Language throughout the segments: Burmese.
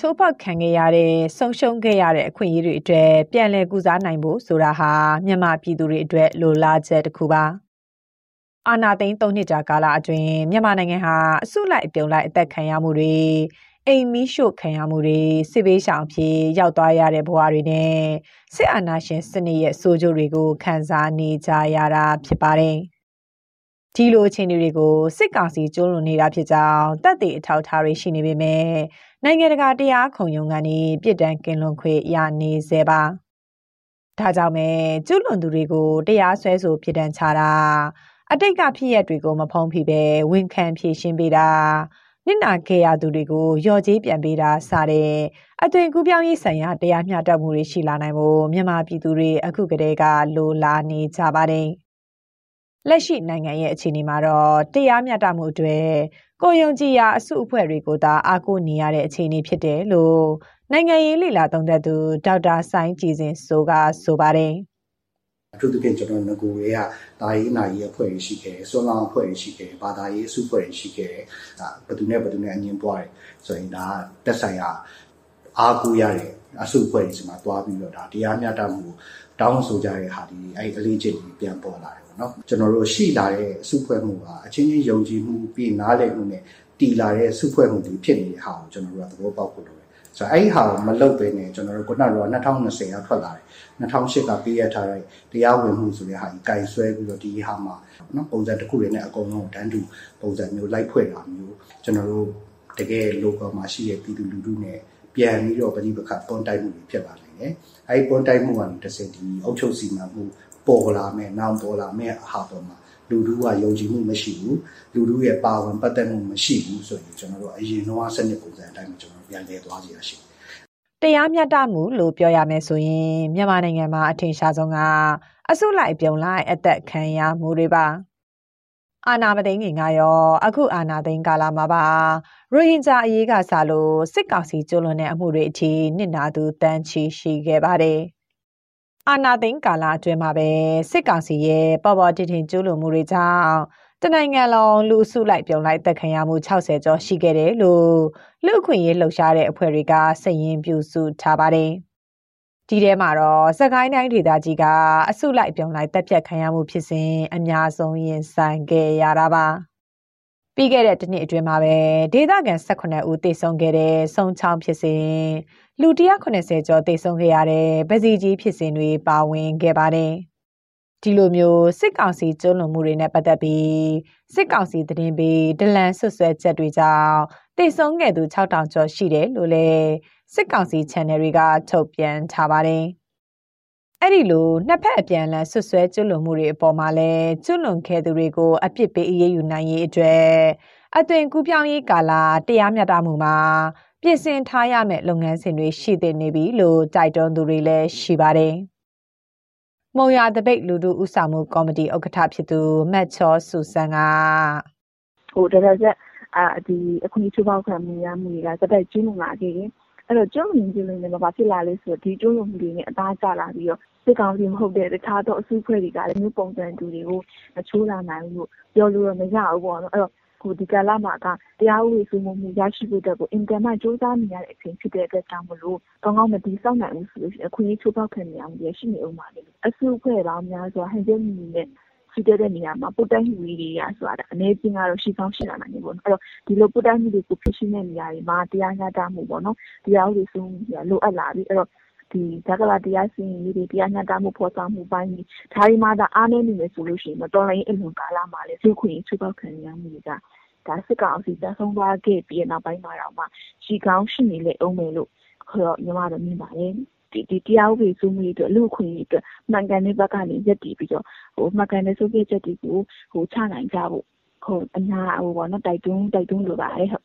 ချိုးဖောက်ခံခဲ့ရတဲ့ဆုံးရှုံးခဲ့ရတဲ့အခွင့်အရေးတွေအတွက်ပြန်လည်ကုစားနိုင်ဖို့ဆိုတာဟာမြန်မာပြည်သူတွေအတွက်လိုလားချက်တစ်ခုပါအာနာသိန်း၃နှစ်ကြာကာလအတွင်းမြန်မာနိုင်ငံဟာအစုလိုက်အပြုံလိုက်အသက်ခံရမှုတွေအိမ်မီးရှို့ခံရမှုတွေစစ်ဘေးရှောင်ဖြစ်ရောက်သွားရတဲ့ဘဝတွေနဲ့စစ်အာဏာရှင်စနစ်ရဲ့ဆိုးကျိုးတွေကိုခံစားနေကြရတာဖြစ်ပါတယ် ဒီလိုအခြေအနေတွေကိုစစ်ကောင်စီကျူးလွန်နေတာဖြစ်ကြောင်းတပ်တွေအထောက်ထားတွေရှိနေပေမဲ့နိုင်ငံတကာတရားခုံရုံးကနေပြစ်ဒဏ်ကင်လွန်ခွင့်ရနေစေပါဒါကြောင့်ပဲကျူးလွန်သူတွေကိုတရားစွဲဆိုပြစ်ဒဏ်ချတာအတိတ်ကဖြစ်ရက်တွေကိုမဖုံးဖိပဲဝန်ခံဖြေရှင်းပေးတာနစ်နာခဲ့ရသူတွေကိုရော်ကြေးပြန်ပေးတာစတဲ့အသွင်ကူးပြောင်းရေးဆိုင်ရာတရားမျှတမှုတွေရှိလာနိုင်ဖို့မြန်မာပြည်သူတွေအခုကတည်းကလိုလားနေကြပါတယ် လက်ရှိနိုင်ငံရဲ့အခြေအနေမှာတော့တရားမျှတမှုအတွက်ကိုယုံကြည်ရာအစုအဖွဲ့တွေကိုသာအားကိုးနေရတဲ့အခြေအနေဖြစ်တယ်လို့နိုင်ငံရေးလှိလာသုံးသက်သူဒေါက်တာဆိုင်ကြည်စင်ဆိုကဆိုပါတယ်အထူးသဖြင့်ကျွန်တော်ငကိုတွေကဒါရေးနာရေးအဖွဲ့ရှိခဲ့တယ်ဆွမ်းလောင်းအဖွဲ့ရှိခဲ့တယ်ဘာသာရေးအစုအဖွဲ့ရှိခဲ့တယ်ဒါဘယ်သူနဲ့ဘယ်သူနဲ့အငင်းပွားတယ်ဆိုရင်ဒါတက်ဆိုင်ရာအားကိုးရတဲ့အစုအဖွဲ့တွေစီမှာတွားပြီးတော့ဒါတရားမျှတမှု တောင်းဆိုကြတဲ့ဟာဒီအဲ့အလေးချိန်ကြီးပြန်ပေါ်လာတယ်ပေါ့နော်ကျွန်တော်တို့ရှိလာတဲ့အစုဖွဲ့မှုကအချင်းချင်းယုံကြည်မှုပြီးနားလည်မှုနဲ့တည်လာတဲ့စုဖွဲ့မှုတွေဖြစ်နေတဲ့ဟာကိုကျွန်တော်တို့ကသဘောပေါက်ဖို့လိုတယ်ဆိုတော့အဲ့ဒီဟာကိုမလုပ်ဘဲနဲ့ကျွန်တော်တို့ခုနက2020ကထွက်လာတယ်2008ကပေးရထားတဲ့တရားဝင်မှုဆိုတဲ့ဟာကြီးကင်ဆွဲပြီးတော့ဒီဟာမှာနော်ပုံစံတစ်ခုတွေနဲ့အကုန်လုံးတန်းတူပုံစံမျိုးလိုက်ဖွဲ့တာမျိုးကျွန်တော်တို့တကယ် local မှာရှိတဲ့ပြည်သူလူထုနဲ့ပြန်ပြီးတော့ပဋိပက္ခပွန်တိုက်မှုတွေဖြစ်လာနိုင် တယ်။အဲဒီပွန်တိုက်မှုကနေတစ်စက်ဒီအုပ်ချုပ်စီမံမှုပေါ်လာမယ်နောင်ပေါ်လာမယ်အဟာပေါ်မှာလူထုကယုံကြည်မှုမရှိဘူးလူထုရဲ့ပါဝင်ပတ်သက်မှုမရှိဘူးဆိုရင်ကျွန်တော်တို့အရင်တော့စနစ်ပုံစံအတိုင်းကျွန်တော်ပြန်လည်သွားစီရရှိတယ်တရားမျှတမှုလို့ပြောရမယ်ဆိုရင်မြန်မာနိုင်ငံမှာအထင်ရှားဆုံးကအစုလိုက်ပြုံလိုက်အသက်ခံရမှုတွေပါ အာနာမသိငင်ကရောအခုအာနာသိငကာလာမှာပါရိုဟင်ဂျာအရေးကစားလို့စစ်ကောင်စီကျူးလွန်တဲ့အမှုတွေအထိနစ်နာသူတန်းချီရှိခဲ့ပါတယ်အာနာသိန်းကာလအတွင်းမှာပဲစစ်ကောင်စီရဲ့ပေါ်ပေါ်တင်တင်ကျူးလွန်မှုတွေကြောင့်တနိုင်ငံလုံးလူစုလိုက်ပြုံလိုက်တက်ခံရမှု60ကျော်ရှိခဲ့တယ်လို့လူခွင့်ရေးလှုပ်ရှားတဲ့အဖွဲ့တွေကစည်ရင်ပြုစုထားပါတယ်။ ဒီထဲမှာတော့စကိုင်းတိုင်းဒေသကြီးကအစုလိုက်ပြုံလိုက်တက်ပြတ်ခံရမှုဖြစ်စဉ်အများဆုံးရင်ဆိုင်ခဲ့ရတာပါ။ပြီးခဲ့တဲ့တစ်နှစ်အတွင်းမှာပဲဒေသခံ18ဦးသေဆုံးခဲ့တဲ့ဆုံချောင်းဖြစ်စဉ်လူ190ကျော်သေဆုံးခဲ့ရတဲ့ဗစီကြီးဖြစ်စဉ်တွေပါဝင်ခဲ့ပါတယ်။ ဒီလိုမျိုးစစ်ကောင်စီကျုံးလွန်မှုတွေနဲ့ပတ်သက်ပြီးစစ်ကောင်စီသတင်းပေးဒလန်ဆွဆွဲချက်တွေကြောင့်သေဆုံးခဲ့သူ6000ကျော်ရှိတယ်လို့လည်းစစ်ကောင်စီ channel တွေကထုတ်ပြန်ထားပါတယ်။အဲ့ဒီလိုနှစ်ဖက်အပြန်အလှန်ဆွဆွဲကျွလွန်မှုတွေအပေါ်မှာလဲကျွလွန်ခဲ့သူတွေကိုအပြစ်ပေးအရေးယူနိုင်ရေးအတွက်အသွင်ကူးပြောင်းရေးကာလတရားမျှတမှုမှာပြင်ဆင်ထားရမယ့်လုပ်ငန်းစဉ်တွေရှိသင့်နေပြီလို့တိုက်တွန်းသူတွေလည်းရှိပါတယ်။ မုံရတပိတ်လူထုဥဆောင်မှုကော်မတီဥက္ကဋ္ဌဖြစ်သူမတ်ချောစုစံကဟိုတော်တော်ကျအာဒီအခုချိုးပေါက်ခံမှုရမှုတွေကစက်တိုက်ကျင်းလာခဲ့တယ်။အဲ့တော့ကျုံးရင်ကျင်းနေမှာဘာဖြစ်လာလဲဆိုတော့ဒီကျုံးလုံးမှုတွေနဲ့အသားကျလာပြီးတော့စစ်ကောင်စီမဟုတ်တဲ့တခြားသောအစုအဖွဲ့တွေကလည်းမျိုးပုံစံတူတွေကိုမချိုးလာနိုင်ဘူးလို့ပြောလို့တော့မရဘူးပေါ့နော်။အဲ့တော့ ကိုဒီကာလမှာကတရားဥပဒေစိုးမိုးမှုရရှိဖို့အတွက်ကိုအင်တာနက်စူးစမ်းနေရတဲ့အချိန်ဖြစ်တဲ့အတွက်ကြောင့်မလို့ကောင်းကောင်းမတည်ဆောက်နိုင်ဘူးဆိုလို့ရှိရင်အခွင့်အရေးချိုးဖောက်ခံနေရမှုရရှိနေအောင်ပါလေအစုအဖွဲ့ပေါင်းများစွာဟန်ချက်ညီနဲ့ရှိတဲ့နေရာမှာပုတ်တိုင်းမှုတွေရဆိုတာအနေချင်းကတော့ရှိကောင်းရှိလာနိုင်တယ်ပေါ့နော်အဲ့တော့ဒီလိုပုတ်တိုင်းမှုတွေကိုဖြစ်ရှင်းတဲ့နေရာတွေမှာတရားမျှတမှုပေါ့နော်တရားဥပဒေစိုးမိုးမှုလိုအပ်လာပြီအဲ့တော့ ဒီဇာကလာတရားစီရင်ရေးတွေတရားမျှတမှုဖော်ဆောင်မှုပိုင်းကြီးဒါတွေမှာဒါအားနည်းနေမယ်ဆိုလို့ရှိရင်တော့တော်လိုင်းအလွန်ကာလမှာလေစုခွင့်ချိုးပေါက်ခံရမှုတွေကဒါစစ်ကောင်စီတပ်ဆုံးသွားခဲ့ပြီးနောက်ပိုင်းမှာတော့မှရှိကောင်းရှိနေလေအောင်မယ်လို့ခေါ်ညီမတို့မြင်ပါတယ်ဒီဒီတရားဥပဒေစိုးမိုးရေးအတွက်လူခွင့်ရေးအတွက်မှန်ကန်တဲ့ဘက်ကနေရက်တည်ပြီးတော့ဟိုမှန်ကန်တဲ့စိုးပြချက်တွေကိုဟိုချနိုင်ကြဖို့ဟိုအများဟိုပေါ့နော်တိုက်တွန်းတိုက်တွန်းလိုပါတယ်ဟုတ်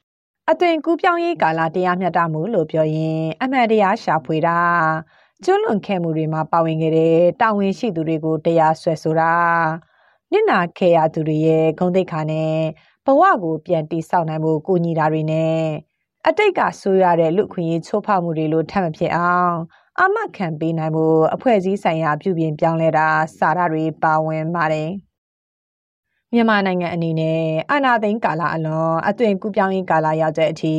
အသွင်ကူးပြောင်းရေးကာလတရားမျှတမှုလို့ပြောရင် အမှန်တရားရှာဖွေတာကျွလွန်ခဲ့မှုတွေမှာပါဝင်ခဲ့တဲ့တာဝန်ရှိသူတွေကိုတရားစွဲဆိုတာနစ်နာခဲ့ရသူတွေရဲ့ဂုဏ်သိက္ခာနဲ့ဘဝကိုပြန်တည်ဆောက်နိုင်ဖို့ကူညီတာတွေနဲ့အတိတ်ကဆိုးရတဲ့လူခွင့်ရေးချိုးဖောက်မှုတွေလိုထပ်မဖြစ်အောင်အမခံပေးနိုင်ဖို့အဖွဲ့အစည်းဆိုင်ရာပြုပြင်ပြောင်းလဲတာစာရတွေပါဝင်ပါတယ်။ မြန်မာနိုင်ငံအနေနဲ့အာဏာသိမ်းကာလအလွန်အသွင်ကူးပြောင်းရေးကာလရောက်တဲ့အထိ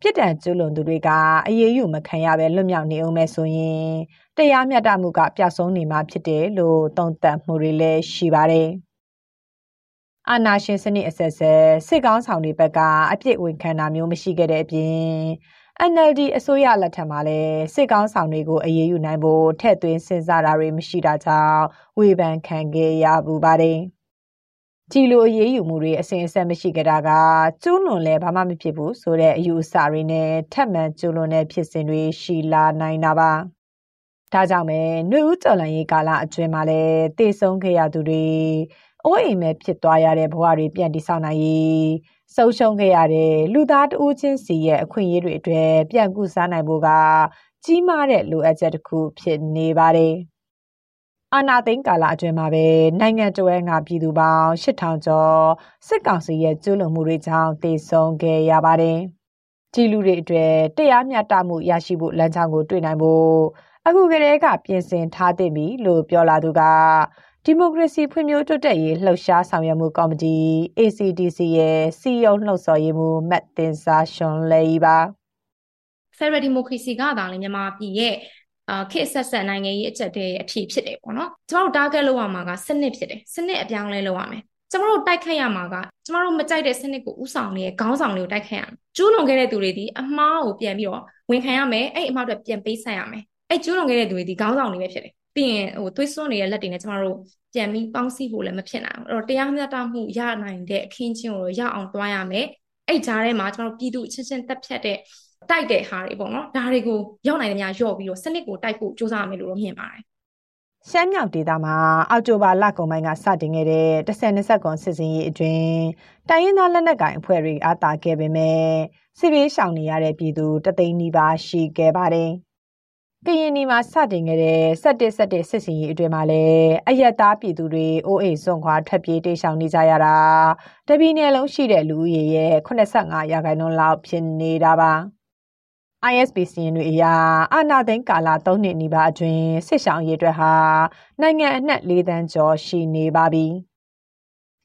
ပြစ်ဒဏ်ကျူးလွန်သူတွေကအရေးယူမခံရဘဲလွတ်မြောက်နေအောင်မဲ့ဆိုရင်တရားမျှတမှုကပျောက်ဆုံးနေမှာဖြစ်တယ်လို့သုံးသပ်မှုတွေလည်းရှိပါတယ်။အာနာရှင်စနစ်အဆက်ဆက်စစ်ကောင်းဆောင်တွေဘက်ကအပြစ်ဝင်ခံတာမျိုးမရှိခဲ့တဲ့အပြင် NLD အစိုးရလက်ထက်မှာလည်းစစ်ကောင်းဆောင်တွေကိုအရေးယူနိုင်ဖို့ထည့်သွင်းစဉ်းစားတာတွေမရှိတာကြောင့်ဝေဖန်ခံခဲ့ရပူပါတယ်။ ဒီလိုအရေးယူမှုတွေအစဉ်အဆက်မရှိကြတာကကျူးလွန်လဲဘာမှမဖြစ်ဘူးဆိုတဲ့အယူအဆတွေနဲ့ထပ်မံကျူးလွန်တဲ့ဖြစ်စဉ်တွေရှိလာနိုင်တာပါ။ဒါကြောင့်ပဲနှွေဦးတော်လန်ရေးကာလအတွင်းမှာလည်းတည်ဆုံခဲ့ရသူတွေအိုးအိမ်မဲ့ဖြစ်သွားရတဲ့ဘဝတွေပြန်တည်ဆောက်နိုင်ရေးဆုံးရှုံးခဲ့ရတဲ့လူသားတဦးချင်းစီရဲ့အခွင့်အရေးတွေအတွက်ပြန်ကူစားနိုင်ဖို့ကကြီးမားတဲ့လိုအပ်ချက်တစ်ခုဖြစ်နေပါတယ်။ အာနာသိန်းကာလအတွင်းမှာပဲ နိုင်ငံတော်ရဲ့ငါပြည်သူပေါင်း8000ကျော် စစ်ကောင်စီရဲ့ ကျူးလွန်မှုတွေကြောင့်တေဆုံးခဲ့ရပါတယ်။ဒီလူတွေအတွက် တရားမျှတမှုရရှိဖို့ လမ်းကြောင်းကို တွေ့နိုင်ဖို့ အခုကတည်းက ပြင်ဆင်ထားသင့်ပြီလို့ ပြောလာသူက ဒီမိုကရေစီဖွံ့ဖြိုးတိုးတက်ရေး လှုပ်ရှားဆောင်ရွက်မှုကော်မတီ ACDC ရဲ့စီယုံလှုပ်ဆော်ရေးမှုမတ်တင်စာရှွန်လေးပါ ဖက်ဒရယ်ဒီမိုကရေစီကသာလေမြန်မာပြည်ရဲ့ အာခေတ်ဆက်ဆက်နိုင်ငံရေးအချက်တဲ့အဖြစ်ဖြစ်တယ်ပေါ့နော်ကျမတို့ target လောက်ရမှာကစနစ်ဖြစ်တယ်စနစ်အပြောင်းလဲလုပ်ရမယ်ကျမတို့တိုက်ခတ်ရမှာကကျမတို့မကြိုက်တဲ့စနစ်ကိုဥဆောင်နေတဲ့ခေါင်းဆောင်တွေကိုတိုက်ခတ်ရမယ်ကျူးလွန်ခဲ့တဲ့သူတွေဒီအမှားကိုပြန်ပြီးတော့ဝန်ခံရမယ်အဲ့အမှားတွေပြန်ပေးဆက်ရမယ်အဲ့ကျူးလွန်ခဲ့တဲ့သူတွေဒီခေါင်းဆောင်တွေပဲဖြစ်တယ်ပြီးရင်ဟိုသွေးစွန်းနေတဲ့လက်တွေနဲ့ကျမတို့ပြန်ပြီးပေါင်းစည်းဖို့လည်းမဖြစ်နိုင်ဘူးအဲ့တော့တရားမျှတမှုရနိုင်တဲ့အခင်းချင်းကိုရအောင်တွားရမယ်အဲ့ကြားထဲမှာကျမတို့ပြည်သူအချင်းချင်းတက်ဖြတ်တဲ့ တိုက်တဲ့ဟာတွေပေါ့နော်ဒါတွေကိုရောက်နိုင်တဲ့များရော့ပြီးတော့စနစ်ကိုတိုက်ဖို့စူးစမ်းရမယ်လို့တော့မြင်ပါတယ်ရှမ်းမြောက်ဒေသမှာအောက်တိုဘာလကုန်ပိုင်းကစတင်ခဲ့တဲ့10-20ကွန်စစ်စင်ရေးအတွင်းတိုင်းရင်းသားလက်နက်ကိုင်အဖွဲ့တွေအားတာခဲ့ပေမဲ့စစ်ဘေးရှောင်နေရတဲ့ပြည်သူတသိန်းနီးပါးရှိခဲ့ပါတယ်။ကရင်နီမှာစတင်ခဲ့တဲ့17 17စစ်စင်ရေးအတွင်းမှာလည်းအယက်သားပြည်သူတွေအိုးအိမ်စွန့်ခွာထွက်ပြေးတိတ်ဆောင်နေကြရတာတပီနယ်လုံးရှိတဲ့လူဦးရေရဲ့85ရာခိုင်နှုန်းလောက်ဖြစ်နေတာပါ ISP စီရင်တွေအရအာနာသိန်းကာလ3နှစ်နီးပါးအတွင်းစစ်ဆောင်ရေးအတွက်ဟာနိုင်ငံအနှံ့၄တန်းကျော်ရှိနေပါပြီ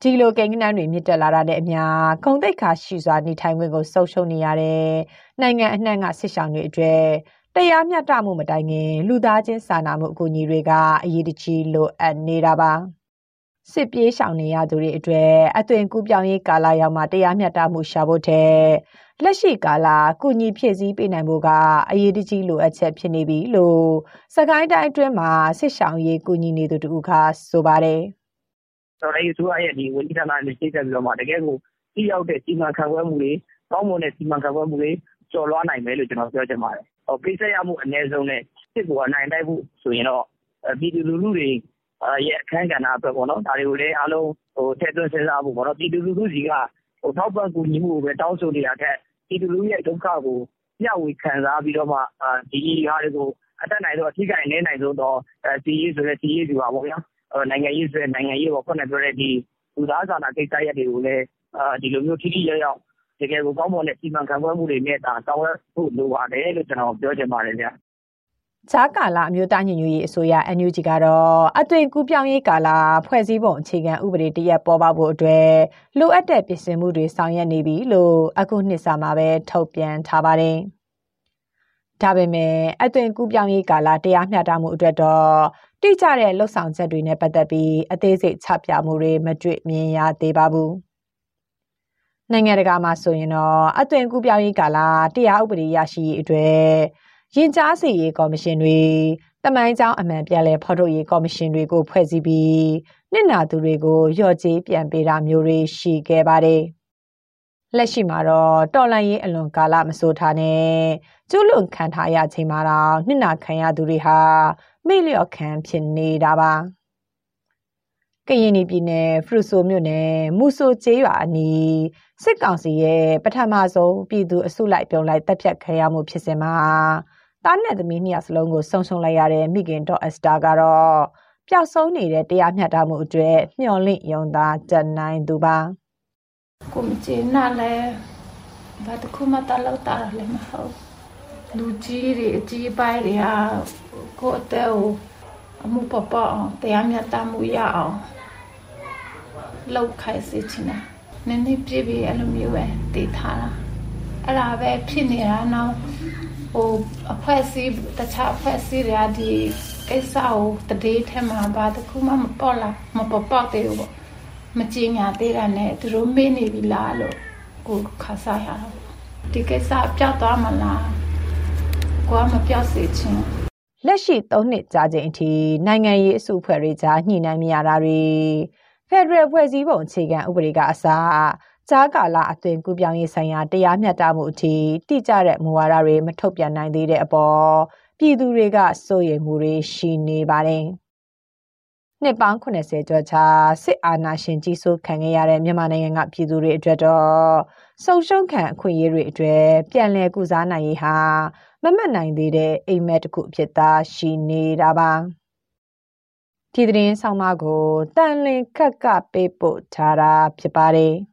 ဒီလိုကိန်းဂဏန်းတွေမြင့်တက်လာတဲ့အမျှဂုံတိတ်ခါရှိစွာနေထိုင်ခွင့်ကိုဆုံးရှုံးနေရတဲ့နိုင်ငံအနှံ့ကစစ်ဆောင်တွေအတွက်တရားမျှတမှုမတိုင်ခင်လူသားချင်းစာနာမှုအကူအညီတွေကအရေးတကြီးလိုအပ်နေတာပါစစ်ပြေးရှောင်နေရသူတွေအတွက်အသွင်ကူးပြောင်းရေးကာလရောက်မှတရားမျှတမှုရှာဖို့တဲ့ လက်ရှိကာလကုညီဖြည့်ဆည်းပေးနိုင်ဖို့ကအရေးတကြီးလိုအပ်ချက်ဖြစ်နေပြီလို့စကိုင်းတိုင်းအတွင်းမှာစစ်ရှောင်ရေးကုညီနေသူတူကဆိုပါတယ်။ဆိုတော့အဲဒီဆိုရဲ့ဒီဝန်ကြီးဌာနနဲ့စိတ်ဆက်ပြီးတော့မှတကယ်ကိုတိရောက်တဲ့စီမံခန့်ခွဲမှုတွေကောင်းမွန်တဲ့စီမံခန့်ခွဲမှုတွေကျော်လွှားနိုင်မယ်လို့ကျွန်တော်ပြောချင်ပါတယ်ပေးဆပ်ရမှုအနည်းဆုံးနဲ့စစ်ကိုအနိုင်တိုက်ဖို့ဆိုရင်တော့ပြည်သူလူထုတွေရဲ့အခန်းကဏ္ဍအတွက်ပေါ့နော်ဒါတွေကိုလည်းအားလုံးဟိုထည့်သွင်းစဉ်းစားဖို့ပေါ့နော်ပြည်သူလူထုစီကဟိုထောက်ပံ့ကူညီမှုကိုပဲတောင်းဆိုနေရတဲ့ ပြည်သူလူထုရဲ့ဒုက္ခကိုမျှဝေခံစားပြီးတော့မှဒီဟာတွေကိုအတက်နိုင်တော့အထီးကိုင်းနေနိုင်ဆုံးတော့စီရေးဆိုတဲ့စီရေးဒီပါပေါ့ဗျာနိုင်ငံရေးဆိုတဲ့နိုင်ငံရေးပေါ့ခုနပြောတဲ့ဒီလူသားစာနာကိစ္စရပ်တွေကိုလည်းဒီလိုမျိုးထိထိရောက်ရောက်တကယ်ကိုကောင်းမွန်တဲ့စီမံခန့်ခွဲမှုတွေနဲ့ဒါဆောင်ရွက်ဖို့လိုပါတယ်လို့ကျွန်တော်ပြောချင်ပါတယ်ဗျ။ ဂျာကာလာအမျိုးသားညီညွတ်ရေးအစိုးရ NUG ကတော့အသွင်ကူးပြောင်းရေးကာလာဖွဲ့စည်းပုံအခြေခံဥပဒေတရက်ပေါ်ပေါက်ဖို့အတွက်လိုအပ်တဲ့ပြင်ဆင်မှုတွေဆောင်ရွက်နေပြီလို့အခုနှစ်စာမှာပဲထုတ်ပြန်ထားပါတယ်။ဒါပေမဲ့အသွင်ကူးပြောင်းရေးကာလာတရားမျှတမှုအတွက်တော့တိကျတဲ့လှုပ်ဆောင်ချက်တွေနဲ့ပတ်သက်ပြီးအသေးစိတ်ချပြမှုတွေမတွေ့မြင်ရသေးပါဘူး။နိုင်ငံတကာမှာဆိုရင်တော့အသွင်ကူးပြောင်းရေးကာလတရားဥပဒေရရှိရေးအတွက် ရင်ကြားစီရေးကော်မရှင်တွေတမိုင်းကြောင်းအမှန်ပြန်လဲဖော်ထုတ်ရေးကော်မရှင်တွေကိုဖွဲ့စည်းပြီးနှစ်နာသူတွေကိုရော့ကြေးပြန်ပေးတာမျိုးတွေရှိခဲ့ပါတယ်။လက်ရှိမှာတော့တော်လန်ရေးအလွန်ကာလမစိုးထားနဲ့ကျွလွန်ခံထားရချိန်မှာတော့နှစ်နာခံရသူတွေဟာမိလျော့ခံဖြစ်နေတာပါ။ကရင်ပြည်နယ်ဖရူဆိုမြို့နယ်မူဆိုကျေးရွာအနီးစစ်ကောင်စီရဲ့ပထမဆုံးပြည်သူအစုလိုက်ပြုံလိုက်တပ်ဖြတ်ခံရမှုဖြစ်စဉ်မှာ တားနဲ့သမီးနှစ်ယောက်စလုံးကိုဆုံဆုံလိုက်ရတဲ့မိခင်ဒေါ်အက်စတာကတော့ပျောက်ဆုံးနေတဲ့တရားမျှတမှုအတွက်မျှော်လင့်ယုံသာကြနိုင်သူပါကိုမချင်နာလဲဘာတခုမှတလောက်တာလည်းမဟုတ်လူကြီးတွေအကြီးပိုင်းတွေကကိုယ့်အသက်ကိုအမှုပပအောင်တရားမျှတမှုရအောင်လောက်ခိုင်းစေချင်တာနည်းနည်းပြည့်ပြည့်အဲ့လိုမျိုးပဲတည်ထားတာအဲ့ဒါပဲဖြစ်နေတာနော် ဟိုအဖွဲ့အစည်းတခြားအဖွဲ့အစည်းတွေကဒီကိစ္စကိုတည်ထဲမှာဘာတခုမှမပေါ်လာမပေါ်ပေါက်သေးဘူးပေါ့မကြင်ညာသေးတာနဲ့သူတို့မေ့နေပြီလားလို့ကိုခါစားရတော့ဒီကိစ္စပြောက်သွားမလားကိုကမပြောက်စေချင်လက်ရှိ၃နှစ်ကြာချိန်အထိနိုင်ငံရေးအစုအဖွဲ့တွေကြားညှိနှိုင်းမရတာတွေဖက်ဒရယ်ဖွဲ့စည်းပုံအခြေခံဥပဒေကအစား ကြားကာလအသွင်ကူးပြောင်းရေးဆိုင်ရာတရားမျှတမှုအထိတိကျတဲ့မူဝါဒတွေမထုတ်ပြန်နိုင်သေးတဲ့အပေါ်ပြည်သူတွေကစိုးရိမ်မှုတွေရှိနေပါတယ်။နှစ်ပေါင်း80ကျော်ကြာစစ်အာဏာရှင်ကြီးစိုးခံခဲ့ရတဲ့မြန်မာနိုင်ငံကပြည်သူတွေအတွက်တော့ဆုံရှုံခံအခွင့်အရေးတွေအတွက်ပြန်လည်ကုစားနိုင်ရေးဟာမမတ်နိုင်သေးတဲ့အိမ်မက်တစ်ခုဖြစ်သားရှိနေတာပါ။ဒီသတင်းဆောင်မကိုတန်လင်ခက်ကပေးပို့ထားတာဖြစ်ပါတယ်။